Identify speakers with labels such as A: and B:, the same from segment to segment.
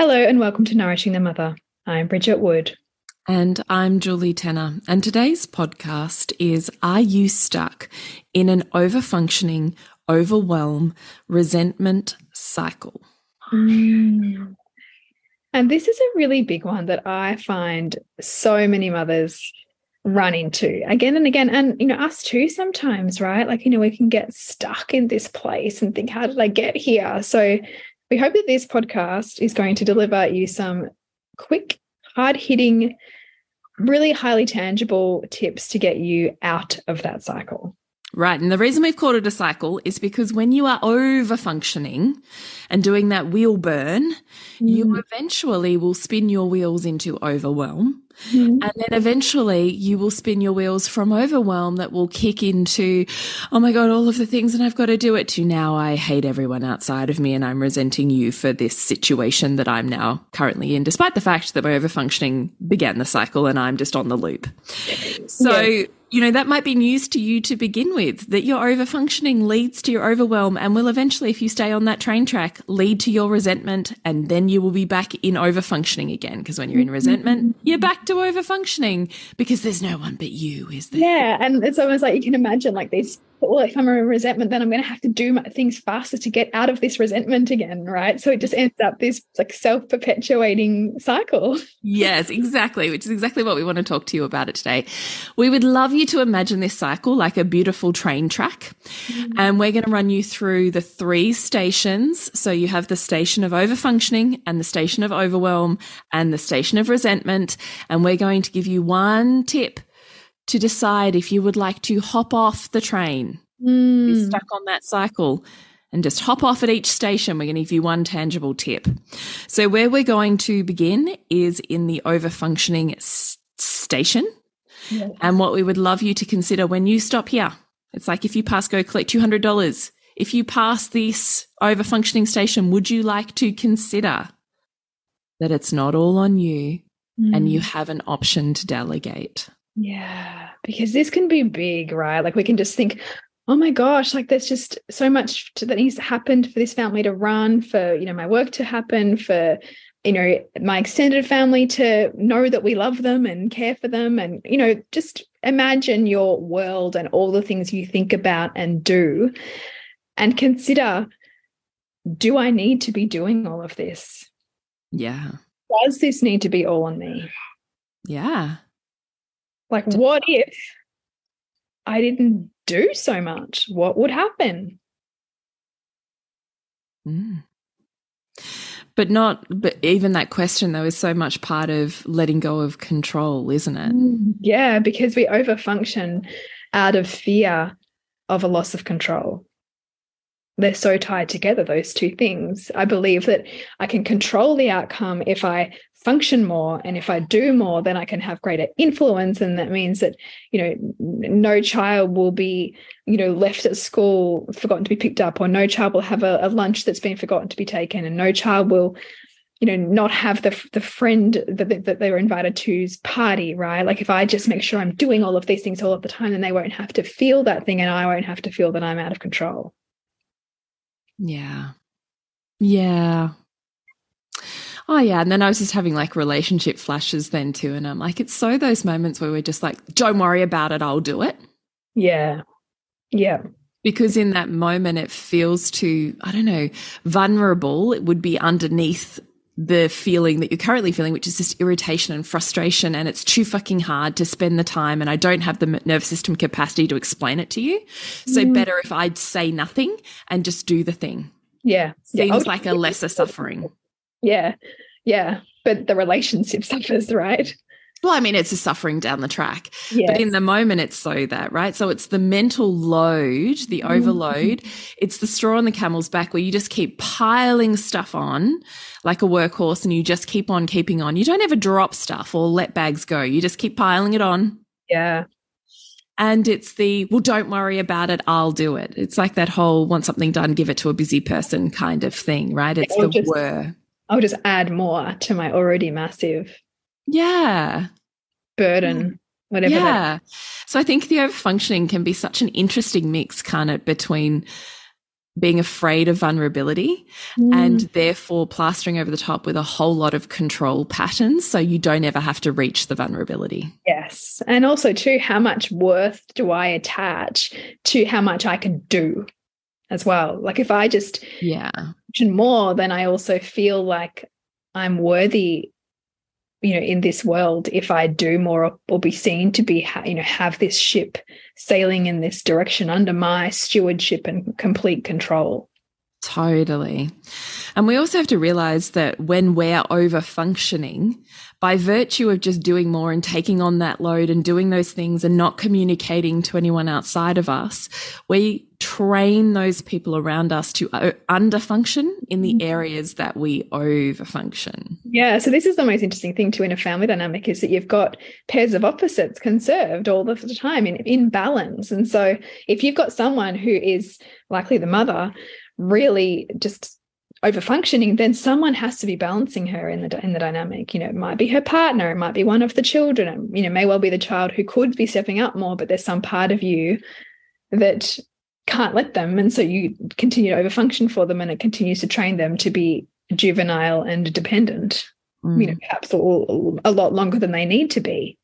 A: Hello, and welcome to Nourishing the Mother. I'm Bridget Wood.
B: And I'm Julie Tenner. And today's podcast is Are You Stuck in an Overfunctioning, Overwhelm, Resentment Cycle?
A: Mm. And this is a really big one that I find so many mothers run into again and again. And, you know, us too sometimes, right? Like, you know, we can get stuck in this place and think, how did I get here? So, we hope that this podcast is going to deliver you some quick, hard hitting, really highly tangible tips to get you out of that cycle.
B: Right. And the reason we've called it a cycle is because when you are over functioning and doing that wheel burn, mm. you eventually will spin your wheels into overwhelm. Mm. And then eventually you will spin your wheels from overwhelm that will kick into, oh my God, all of the things and I've got to do it to now I hate everyone outside of me and I'm resenting you for this situation that I'm now currently in, despite the fact that my over functioning began the cycle and I'm just on the loop. So, yeah you know, that might be news to you to begin with, that your overfunctioning leads to your overwhelm and will eventually, if you stay on that train track, lead to your resentment. And then you will be back in overfunctioning again. Because when you're in mm-hmm. resentment, you're back to overfunctioning because there's no one but you, is there?
A: Yeah. And it's almost like you can imagine like these well, if I'm in resentment, then I'm going to have to do things faster to get out of this resentment again, right? So it just ends up this like self perpetuating cycle.
B: Yes, exactly, which is exactly what we want to talk to you about it today. We would love you to imagine this cycle like a beautiful train track. Mm-hmm. And we're going to run you through the three stations. So you have the station of overfunctioning and the station of overwhelm and the station of resentment. And we're going to give you one tip to decide if you would like to hop off the train, mm. be stuck on that cycle, and just hop off at each station. We're going to give you one tangible tip. So, where we're going to begin is in the overfunctioning s- station. Yes. And what we would love you to consider when you stop here, it's like if you pass go collect $200. If you pass this overfunctioning station, would you like to consider that it's not all on you mm. and you have an option to delegate?
A: Yeah, because this can be big, right? Like we can just think, oh my gosh, like there's just so much to, that needs to happen for this family to run, for you know my work to happen, for you know my extended family to know that we love them and care for them, and you know just imagine your world and all the things you think about and do, and consider, do I need to be doing all of this?
B: Yeah.
A: Does this need to be all on me?
B: Yeah.
A: Like, what if I didn't do so much? What would happen?
B: Mm. But not, but even that question, though, is so much part of letting go of control, isn't it?
A: Mm, yeah, because we overfunction out of fear of a loss of control. They're so tied together, those two things. I believe that I can control the outcome if I function more and if i do more then i can have greater influence and that means that you know no child will be you know left at school forgotten to be picked up or no child will have a, a lunch that's been forgotten to be taken and no child will you know, not have the the friend that, that they were invited to's party, right? Like if I just make sure I'm doing all of these things all of the time, then they won't have to feel that thing and I won't have to feel that I'm out of control.
B: Yeah. Yeah. Oh yeah, and then I was just having like relationship flashes then too, and I'm like, it's so those moments where we're just like, don't worry about it, I'll do it.
A: Yeah, yeah.
B: Because in that moment, it feels too, I don't know, vulnerable. It would be underneath the feeling that you're currently feeling, which is just irritation and frustration. And it's too fucking hard to spend the time. And I don't have the nervous system capacity to explain it to you. So mm. better if I'd say nothing and just do the thing.
A: Yeah.
B: Seems
A: yeah.
B: like a lesser suffering.
A: Yeah. Yeah. But the relationship suffers, right?
B: Well, I mean, it's a suffering down the track. Yes. But in the moment, it's so that, right? So it's the mental load, the mm-hmm. overload. Mm. It's the straw on the camel's back where you just keep piling stuff on like a workhorse and you just keep on keeping on. You don't ever drop stuff or let bags go. You just keep piling it on.
A: Yeah.
B: And it's the, well, don't worry about it. I'll do it. It's like that whole want something done, give it to a busy person kind of thing, right? It's the just, were.
A: I'll just add more to my already massive
B: yeah
A: burden whatever
B: yeah so i think the overfunctioning can be such an interesting mix kind of between being afraid of vulnerability mm. and therefore plastering over the top with a whole lot of control patterns so you don't ever have to reach the vulnerability.
A: Yes. And also too how much worth do I attach to how much I can do as well? Like if I just
B: yeah,
A: more then I also feel like I'm worthy you know in this world if i do more or, or be seen to be you know have this ship sailing in this direction under my stewardship and complete control.
B: Totally. And we also have to realize that when we're over functioning by virtue of just doing more and taking on that load and doing those things and not communicating to anyone outside of us, we train those people around us to underfunction in the mm-hmm. areas that we overfunction.
A: Yeah, so this is the most interesting thing too in a family dynamic is that you've got pairs of opposites conserved all the time in, in balance. And so if you've got someone who is likely the mother really just over functioning, then someone has to be balancing her in the in the dynamic. You know, it might be her partner, it might be one of the children, and you know, may well be the child who could be stepping up more, but there's some part of you that can't let them, and so you continue to overfunction for them, and it continues to train them to be juvenile and dependent. Mm. You know, perhaps a lot longer than they need to be.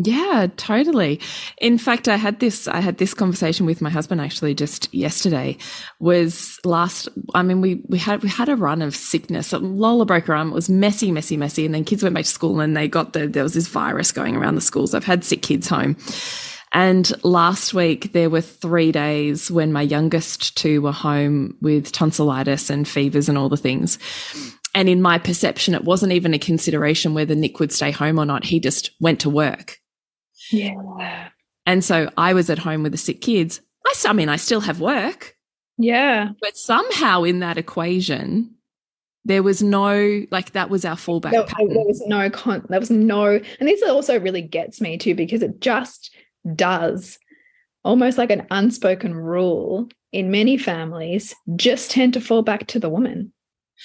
B: Yeah, totally. In fact, I had this I had this conversation with my husband actually just yesterday. Was last I mean we we had we had a run of sickness. Lola broke her arm. It was messy, messy, messy. And then kids went back to school and they got the there was this virus going around the schools. I've had sick kids home. And last week there were three days when my youngest two were home with tonsillitis and fevers and all the things. And in my perception, it wasn't even a consideration whether Nick would stay home or not. He just went to work.
A: Yeah.
B: And so I was at home with the sick kids. I, I mean, I still have work.
A: Yeah.
B: But somehow in that equation, there was no like that was our fallback
A: there, there was no con there was no and this also really gets me too because it just does almost like an unspoken rule in many families just tend to fall back to the woman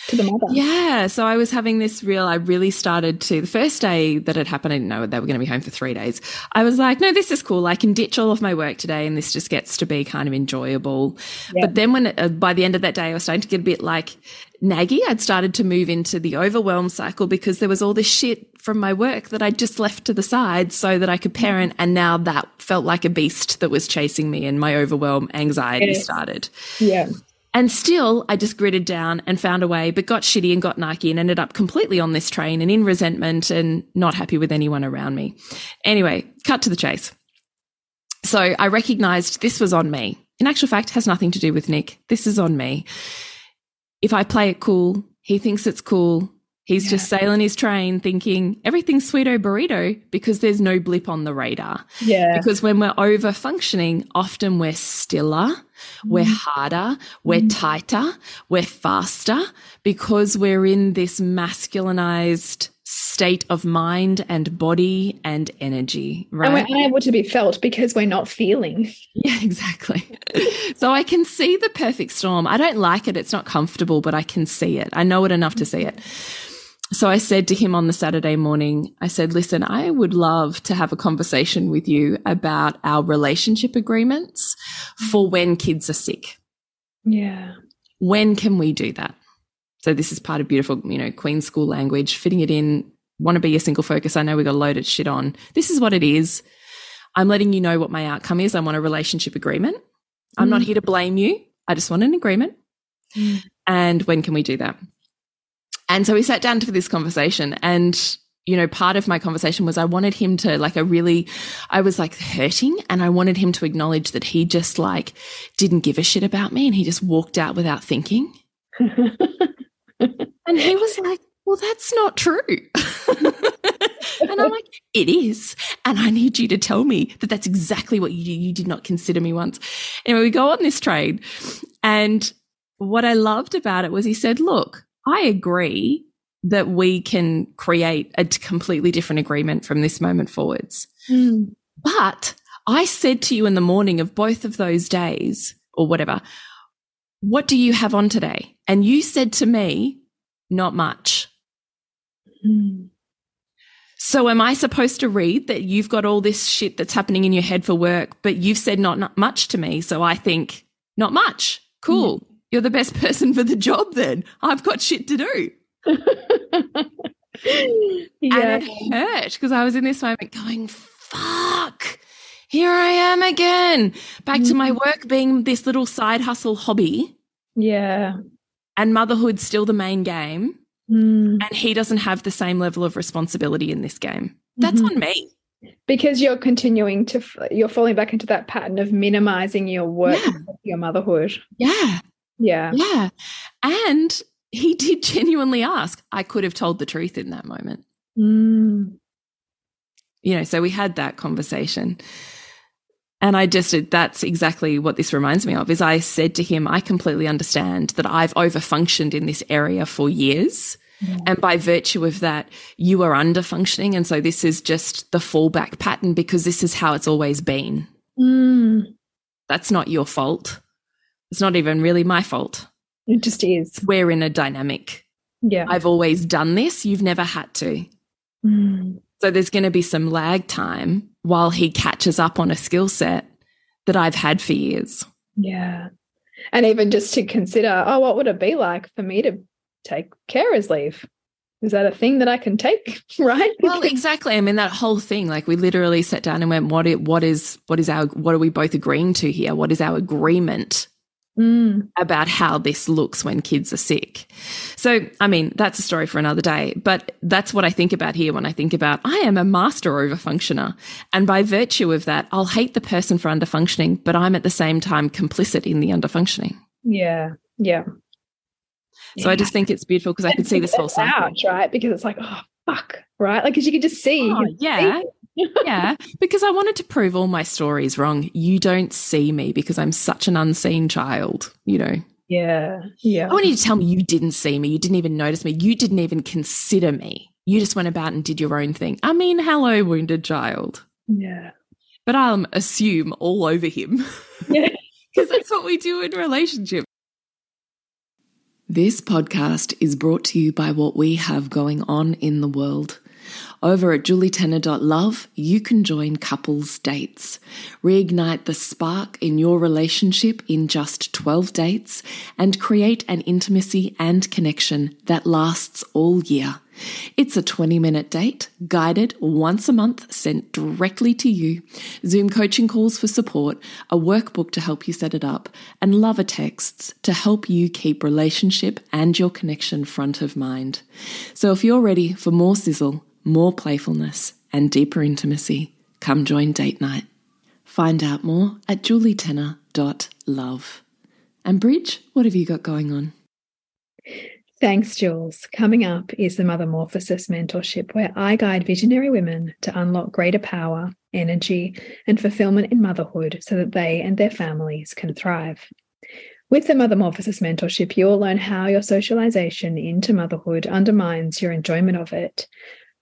A: to the mother.
B: Yeah. So I was having this real, I really started to, the first day that it happened, I didn't know they were going to be home for three days. I was like, no, this is cool. I can ditch all of my work today and this just gets to be kind of enjoyable. Yeah. But then when, it, uh, by the end of that day, I was starting to get a bit like naggy. I'd started to move into the overwhelm cycle because there was all this shit from my work that I just left to the side so that I could parent. And now that felt like a beast that was chasing me and my overwhelm anxiety yes. started.
A: Yeah.
B: And still, I just gritted down and found a way, but got shitty and got Nike and ended up completely on this train and in resentment and not happy with anyone around me. Anyway, cut to the chase. So I recognized this was on me. In actual fact, has nothing to do with Nick. This is on me. If I play it cool, he thinks it's cool. He's yeah. just sailing his train thinking everything's sweeto burrito because there's no blip on the radar.
A: Yeah.
B: Because when we're over functioning, often we're stiller, mm. we're harder, we're mm. tighter, we're faster because we're in this masculinized state of mind and body and energy, right?
A: And we're unable to be felt because we're not feeling.
B: Yeah, exactly. so I can see the perfect storm. I don't like it. It's not comfortable, but I can see it. I know it enough to see it. So I said to him on the Saturday morning, I said, listen, I would love to have a conversation with you about our relationship agreements for when kids are sick.
A: Yeah.
B: When can we do that? So this is part of beautiful, you know, Queen School language, fitting it in. Want to be a single focus. I know we got loaded shit on. This is what it is. I'm letting you know what my outcome is. I want a relationship agreement. I'm mm. not here to blame you. I just want an agreement. Mm. And when can we do that? And so we sat down for this conversation and you know, part of my conversation was I wanted him to like a really, I was like hurting and I wanted him to acknowledge that he just like didn't give a shit about me and he just walked out without thinking. and he was like, well, that's not true. and I'm like, it is. And I need you to tell me that that's exactly what you You did not consider me once. Anyway, we go on this train And what I loved about it was he said, look, I agree that we can create a completely different agreement from this moment forwards. Mm. But I said to you in the morning of both of those days or whatever, what do you have on today? And you said to me, not much. Mm. So am I supposed to read that you've got all this shit that's happening in your head for work, but you've said not, not much to me. So I think not much. Cool. Mm. You're the best person for the job then. I've got shit to do. yeah. And it hurt because I was in this moment going, fuck, here I am again. Back mm. to my mm. work being this little side hustle hobby.
A: Yeah.
B: And motherhood's still the main game. Mm. And he doesn't have the same level of responsibility in this game. That's mm -hmm. on me.
A: Because you're continuing to, you're falling back into that pattern of minimizing your work, yeah. your motherhood.
B: Yeah.
A: Yeah.
B: Yeah. And he did genuinely ask. I could have told the truth in that moment.
A: Mm.
B: You know, so we had that conversation. And I just, that's exactly what this reminds me of is I said to him, I completely understand that I've overfunctioned in this area for years. And by virtue of that, you are under functioning. And so this is just the fallback pattern because this is how it's always been.
A: Mm.
B: That's not your fault. It's not even really my fault.
A: It just is.
B: We're in a dynamic.
A: Yeah.
B: I've always done this. You've never had to.
A: Mm.
B: So there's going to be some lag time while he catches up on a skill set that I've had for years.
A: Yeah. And even just to consider, oh, what would it be like for me to take carer's leave? Is that a thing that I can take? Right.
B: Well, exactly. I mean, that whole thing, like we literally sat down and went, what, it, what is, what is our, what are we both agreeing to here? What is our agreement
A: mm.
B: about how this looks when kids are sick. So, I mean, that's a story for another day, but that's what I think about here when I think about I am a master overfunctioner. And by virtue of that, I'll hate the person for underfunctioning, but I'm at the same time complicit in the underfunctioning.
A: Yeah. Yeah.
B: So yeah. I just think it's beautiful because I can see this whole cycle.
A: Ouch, right? Because it's like, oh, fuck, right? Like, because you can just see.
B: Oh, yeah. See yeah, because I wanted to prove all my stories wrong. You don't see me because I'm such an unseen child, you know.
A: Yeah. Yeah.
B: I want you to tell me you didn't see me. You didn't even notice me. You didn't even consider me. You just went about and did your own thing. I mean, hello, wounded child.
A: Yeah.
B: But I'll assume all over him.
A: Yeah.
B: Because that's what we do in relationships. This podcast is brought to you by what we have going on in the world. Over at julietenner.love, you can join couples dates. Reignite the spark in your relationship in just 12 dates and create an intimacy and connection that lasts all year. It's a 20 minute date, guided once a month, sent directly to you, Zoom coaching calls for support, a workbook to help you set it up, and lover texts to help you keep relationship and your connection front of mind. So if you're ready for more sizzle, more playfulness, and deeper intimacy, come join date night. Find out more at julietenner.love. And Bridge, what have you got going on?
A: Thanks, Jules. Coming up is the Mothermorphosis Mentorship, where I guide visionary women to unlock greater power, energy, and fulfillment in motherhood so that they and their families can thrive. With the Mothermorphosis Mentorship, you'll learn how your socialization into motherhood undermines your enjoyment of it,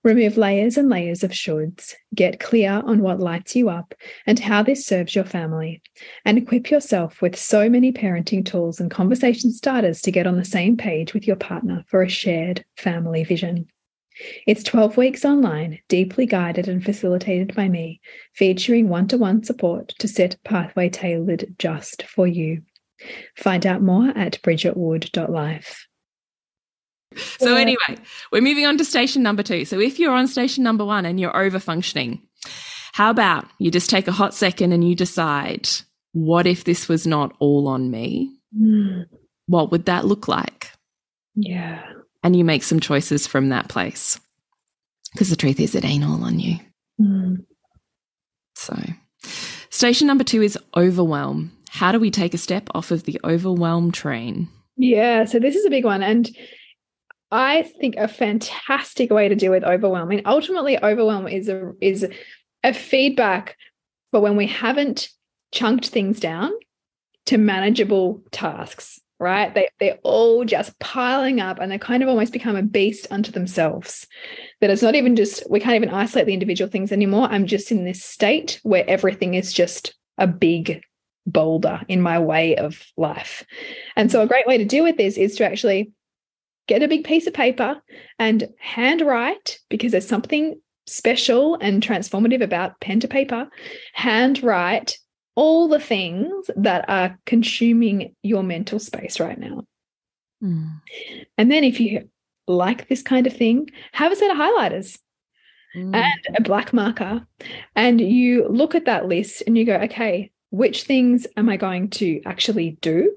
A: Remove layers and layers of shoulds, get clear on what lights you up and how this serves your family, and equip yourself with so many parenting tools and conversation starters to get on the same page with your partner for a shared family vision. It's 12 weeks online, deeply guided and facilitated by me, featuring one to one support to set pathway tailored just for you. Find out more at bridgetwood.life.
B: So, anyway, we're moving on to station number two. So, if you're on station number one and you're over functioning, how about you just take a hot second and you decide, what if this was not all on me? Mm. What would that look like?
A: Yeah.
B: And you make some choices from that place. Because the truth is, it ain't all on you.
A: Mm.
B: So, station number two is overwhelm. How do we take a step off of the overwhelm train?
A: Yeah, so this is a big one. And I think a fantastic way to deal with overwhelm. I mean, ultimately, overwhelm is a is a feedback, but when we haven't chunked things down to manageable tasks, right? They they're all just piling up and they kind of almost become a beast unto themselves. That it's not even just we can't even isolate the individual things anymore. I'm just in this state where everything is just a big boulder in my way of life. And so a great way to deal with this is to actually get a big piece of paper and handwrite because there's something special and transformative about pen to paper. Handwrite all the things that are consuming your mental space right now.
B: Mm.
A: And then if you like this kind of thing, have a set of highlighters. Mm. And a black marker, and you look at that list and you go, okay, which things am I going to actually do?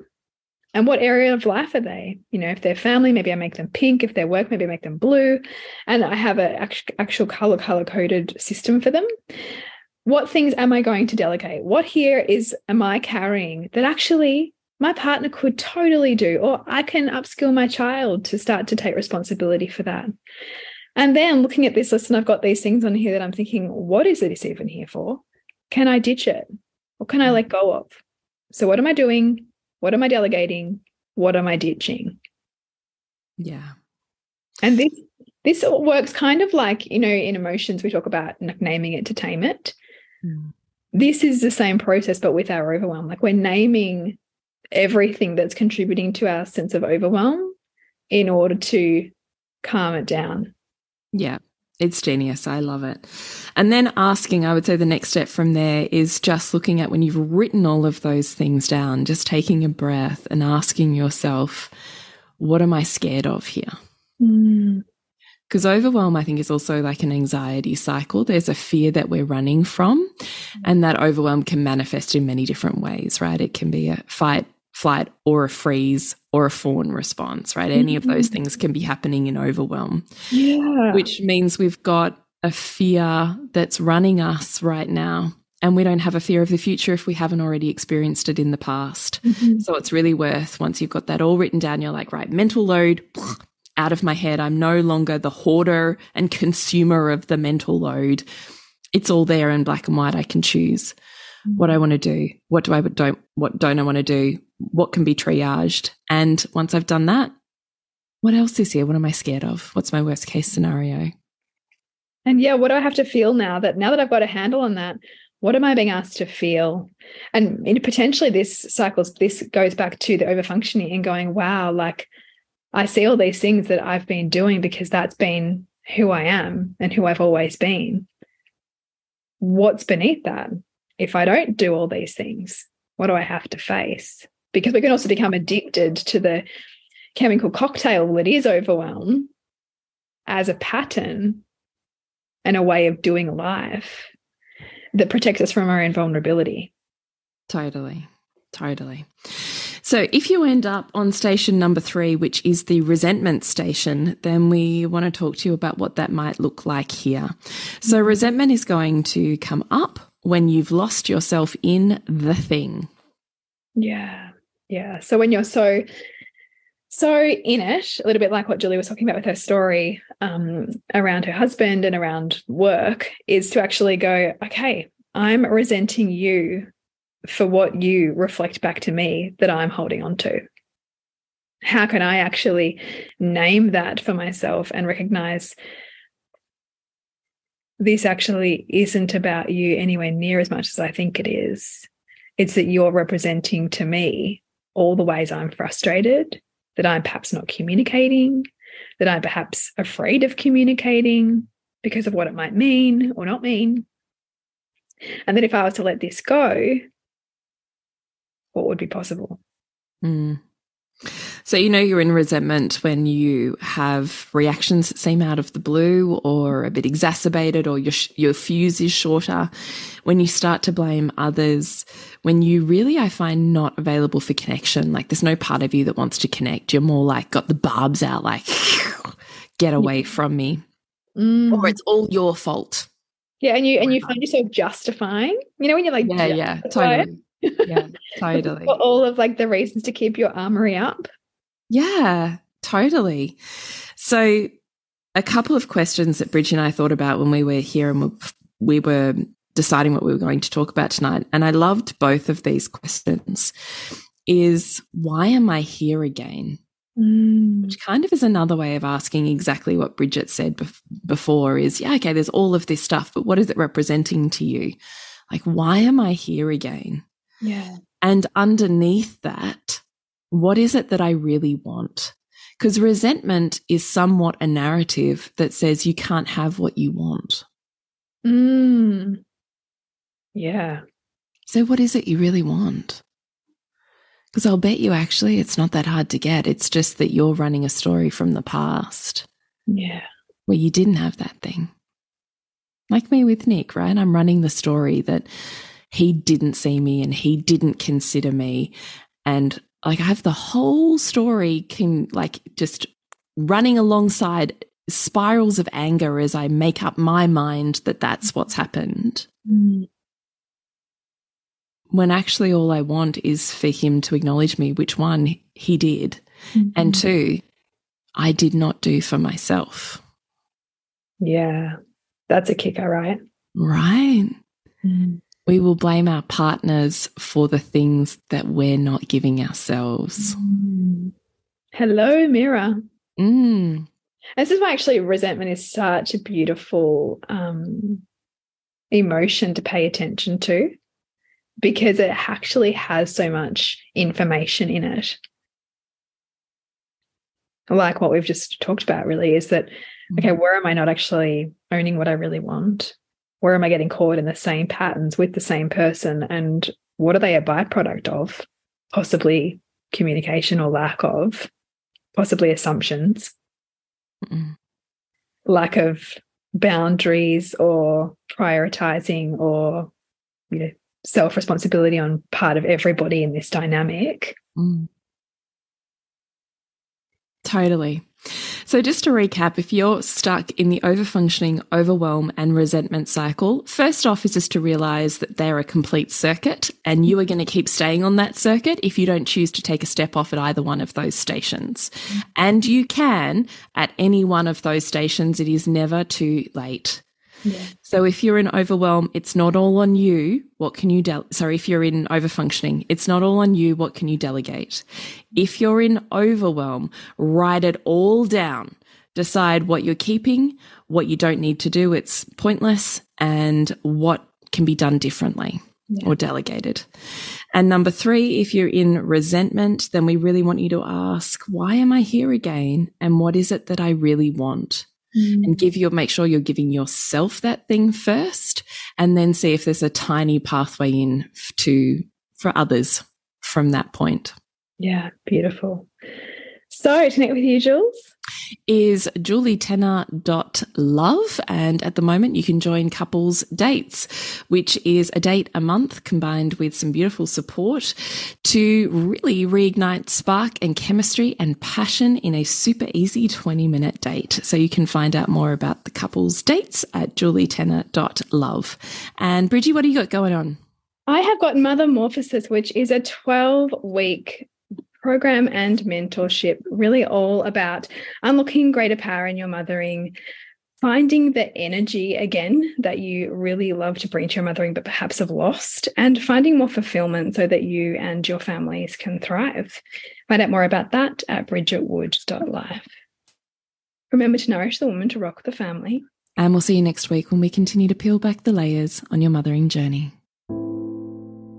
A: And what area of life are they? You know, if they're family, maybe I make them pink. If they're work, maybe I make them blue. And I have an actual color, color coded system for them. What things am I going to delegate? What here is, am I carrying that actually my partner could totally do, or I can upskill my child to start to take responsibility for that. And then looking at this list, and I've got these things on here that I'm thinking, what is this even here for? Can I ditch it? What can I mm. let go of? So, what am I doing? What am I delegating? What am I ditching?
B: Yeah.
A: And this this works kind of like, you know, in emotions, we talk about naming it to tame it.
B: Mm.
A: This is the same process, but with our overwhelm. Like we're naming everything that's contributing to our sense of overwhelm in order to calm it down.
B: Yeah. It's genius. I love it. And then asking, I would say the next step from there is just looking at when you've written all of those things down, just taking a breath and asking yourself, what am I scared of here? Because
A: mm.
B: overwhelm, I think, is also like an anxiety cycle. There's a fear that we're running from, and that overwhelm can manifest in many different ways, right? It can be a fight, flight, or a freeze, or a fawn response, right? Any of those mm-hmm. things can be happening in overwhelm.
A: Yeah.
B: Which means we've got a fear that's running us right now. And we don't have a fear of the future if we haven't already experienced it in the past.
A: Mm-hmm.
B: So it's really worth, once you've got that all written down, you're like, right, mental load out of my head. I'm no longer the hoarder and consumer of the mental load. It's all there in black and white. I can choose what I want to do. What do I don't what don't I want to do? What can be triaged? And once I've done that, what else is here? What am I scared of? What's my worst case scenario?
A: And yeah, what do I have to feel now that now that I've got a handle on that? What am I being asked to feel? And potentially this cycles, this goes back to the overfunctioning and going, wow, like I see all these things that I've been doing because that's been who I am and who I've always been. What's beneath that? if I don't do all these things, what do I have to face? Because we can also become addicted to the chemical cocktail that is overwhelm as a pattern and a way of doing life that protects us from our own vulnerability.
B: Totally. Totally. So, if you end up on station number three, which is the resentment station, then we want to talk to you about what that might look like here. So, mm-hmm. resentment is going to come up when you've lost yourself in the thing.
A: Yeah. Yeah. So when you're so so in it, a little bit like what Julie was talking about with her story um, around her husband and around work, is to actually go, okay, I'm resenting you for what you reflect back to me that I'm holding on to. How can I actually name that for myself and recognize this actually isn't about you anywhere near as much as I think it is. It's that you're representing to me all the ways I'm frustrated, that I'm perhaps not communicating, that I'm perhaps afraid of communicating because of what it might mean or not mean. And then if I was to let this go, what would be possible?
B: Mm. So, you know, you're in resentment when you have reactions that seem out of the blue or a bit exacerbated or your, your fuse is shorter. When you start to blame others, when you really, I find, not available for connection, like there's no part of you that wants to connect. You're more like got the barbs out, like, get away from me. Mm. Or it's all your fault.
A: Yeah, and you and you find yourself justifying. You know, when you're like,
B: yeah, yeah, totally. yeah, totally.
A: For all of like the reasons to keep your armory up.
B: Yeah, totally. So, a couple of questions that Bridgie and I thought about when we were here and we were deciding what we were going to talk about tonight, and I loved both of these questions. Is why am I here again?
A: Mm.
B: Which kind of is another way of asking exactly what Bridget said bef before is, yeah, okay, there's all of this stuff, but what is it representing to you? Like, why am I here again?
A: Yeah.
B: And underneath that, what is it that I really want? Because resentment is somewhat a narrative that says you can't have what you want.
A: Mm. Yeah.
B: So, what is it you really want? Because I'll bet you actually it's not that hard to get. It's just that you're running a story from the past.
A: Yeah.
B: Where you didn't have that thing. Like me with Nick, right? I'm running the story that he didn't see me and he didn't consider me. And like I have the whole story can like just running alongside spirals of anger as I make up my mind that that's what's happened.
A: Mm.
B: When actually all I want is for him to acknowledge me, which one he did, mm -hmm. and two, I did not do for myself.
A: Yeah, that's a kicker, right?
B: Right.
A: Mm
B: we will blame our partners for the things that we're not giving ourselves.
A: Mm. Hello, mirror.
B: Mm.
A: This is why actually resentment is such a beautiful um, emotion to pay attention to because it actually has so much information in it. Like what we've just talked about, really, is that, okay, mm. where am I not actually owning what I really want? where am I getting caught in the same patterns with the same person? And what are they a byproduct of? Possibly communication or lack of, possibly assumptions,
B: mm -mm.
A: lack of boundaries or prioritizing or you know self responsibility on part of everybody in this dynamic.
B: Mm. Totally. So, just to recap, if you're stuck in the overfunctioning, overwhelm, and resentment cycle, first off is just to realize that they're a complete circuit and you are going to keep staying on that circuit if you don't choose to take a step off at either one of those stations. And you can at any one of those stations, it is never too late.
A: Yeah.
B: So if you're in overwhelm, it's not all on you. What can you del- sorry, if you're in overfunctioning, it's not all on you. What can you delegate? If you're in overwhelm, write it all down. Decide what you're keeping, what you don't need to do. It's pointless and what can be done differently yeah. or delegated. And number three, if you're in resentment, then we really want you to ask, why am I here again? And what is it that I really want?
A: Mm.
B: and give your make sure you're giving yourself that thing first and then see if there's a tiny pathway in to for others from that point.
A: Yeah beautiful. So to connect with you jules
B: is julietenner.love. And at the moment, you can join couples dates, which is a date a month combined with some beautiful support to really reignite spark and chemistry and passion in a super easy 20 minute date. So you can find out more about the couples dates at julietenner.love. And Bridgie, what do you got going on?
A: I have got Mothermorphosis, which is a 12 week program and mentorship, really all about unlocking greater power in your mothering, finding the energy again that you really love to bring to your mothering, but perhaps have lost, and finding more fulfillment so that you and your families can thrive. Find out more about that at bridgetwood.life. Remember to nourish the woman to rock the family.
B: And we'll see you next week when we continue to peel back the layers on your mothering journey.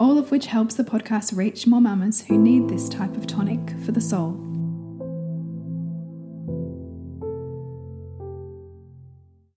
A: all of which helps the podcast reach more mamas who need this type of tonic for the soul.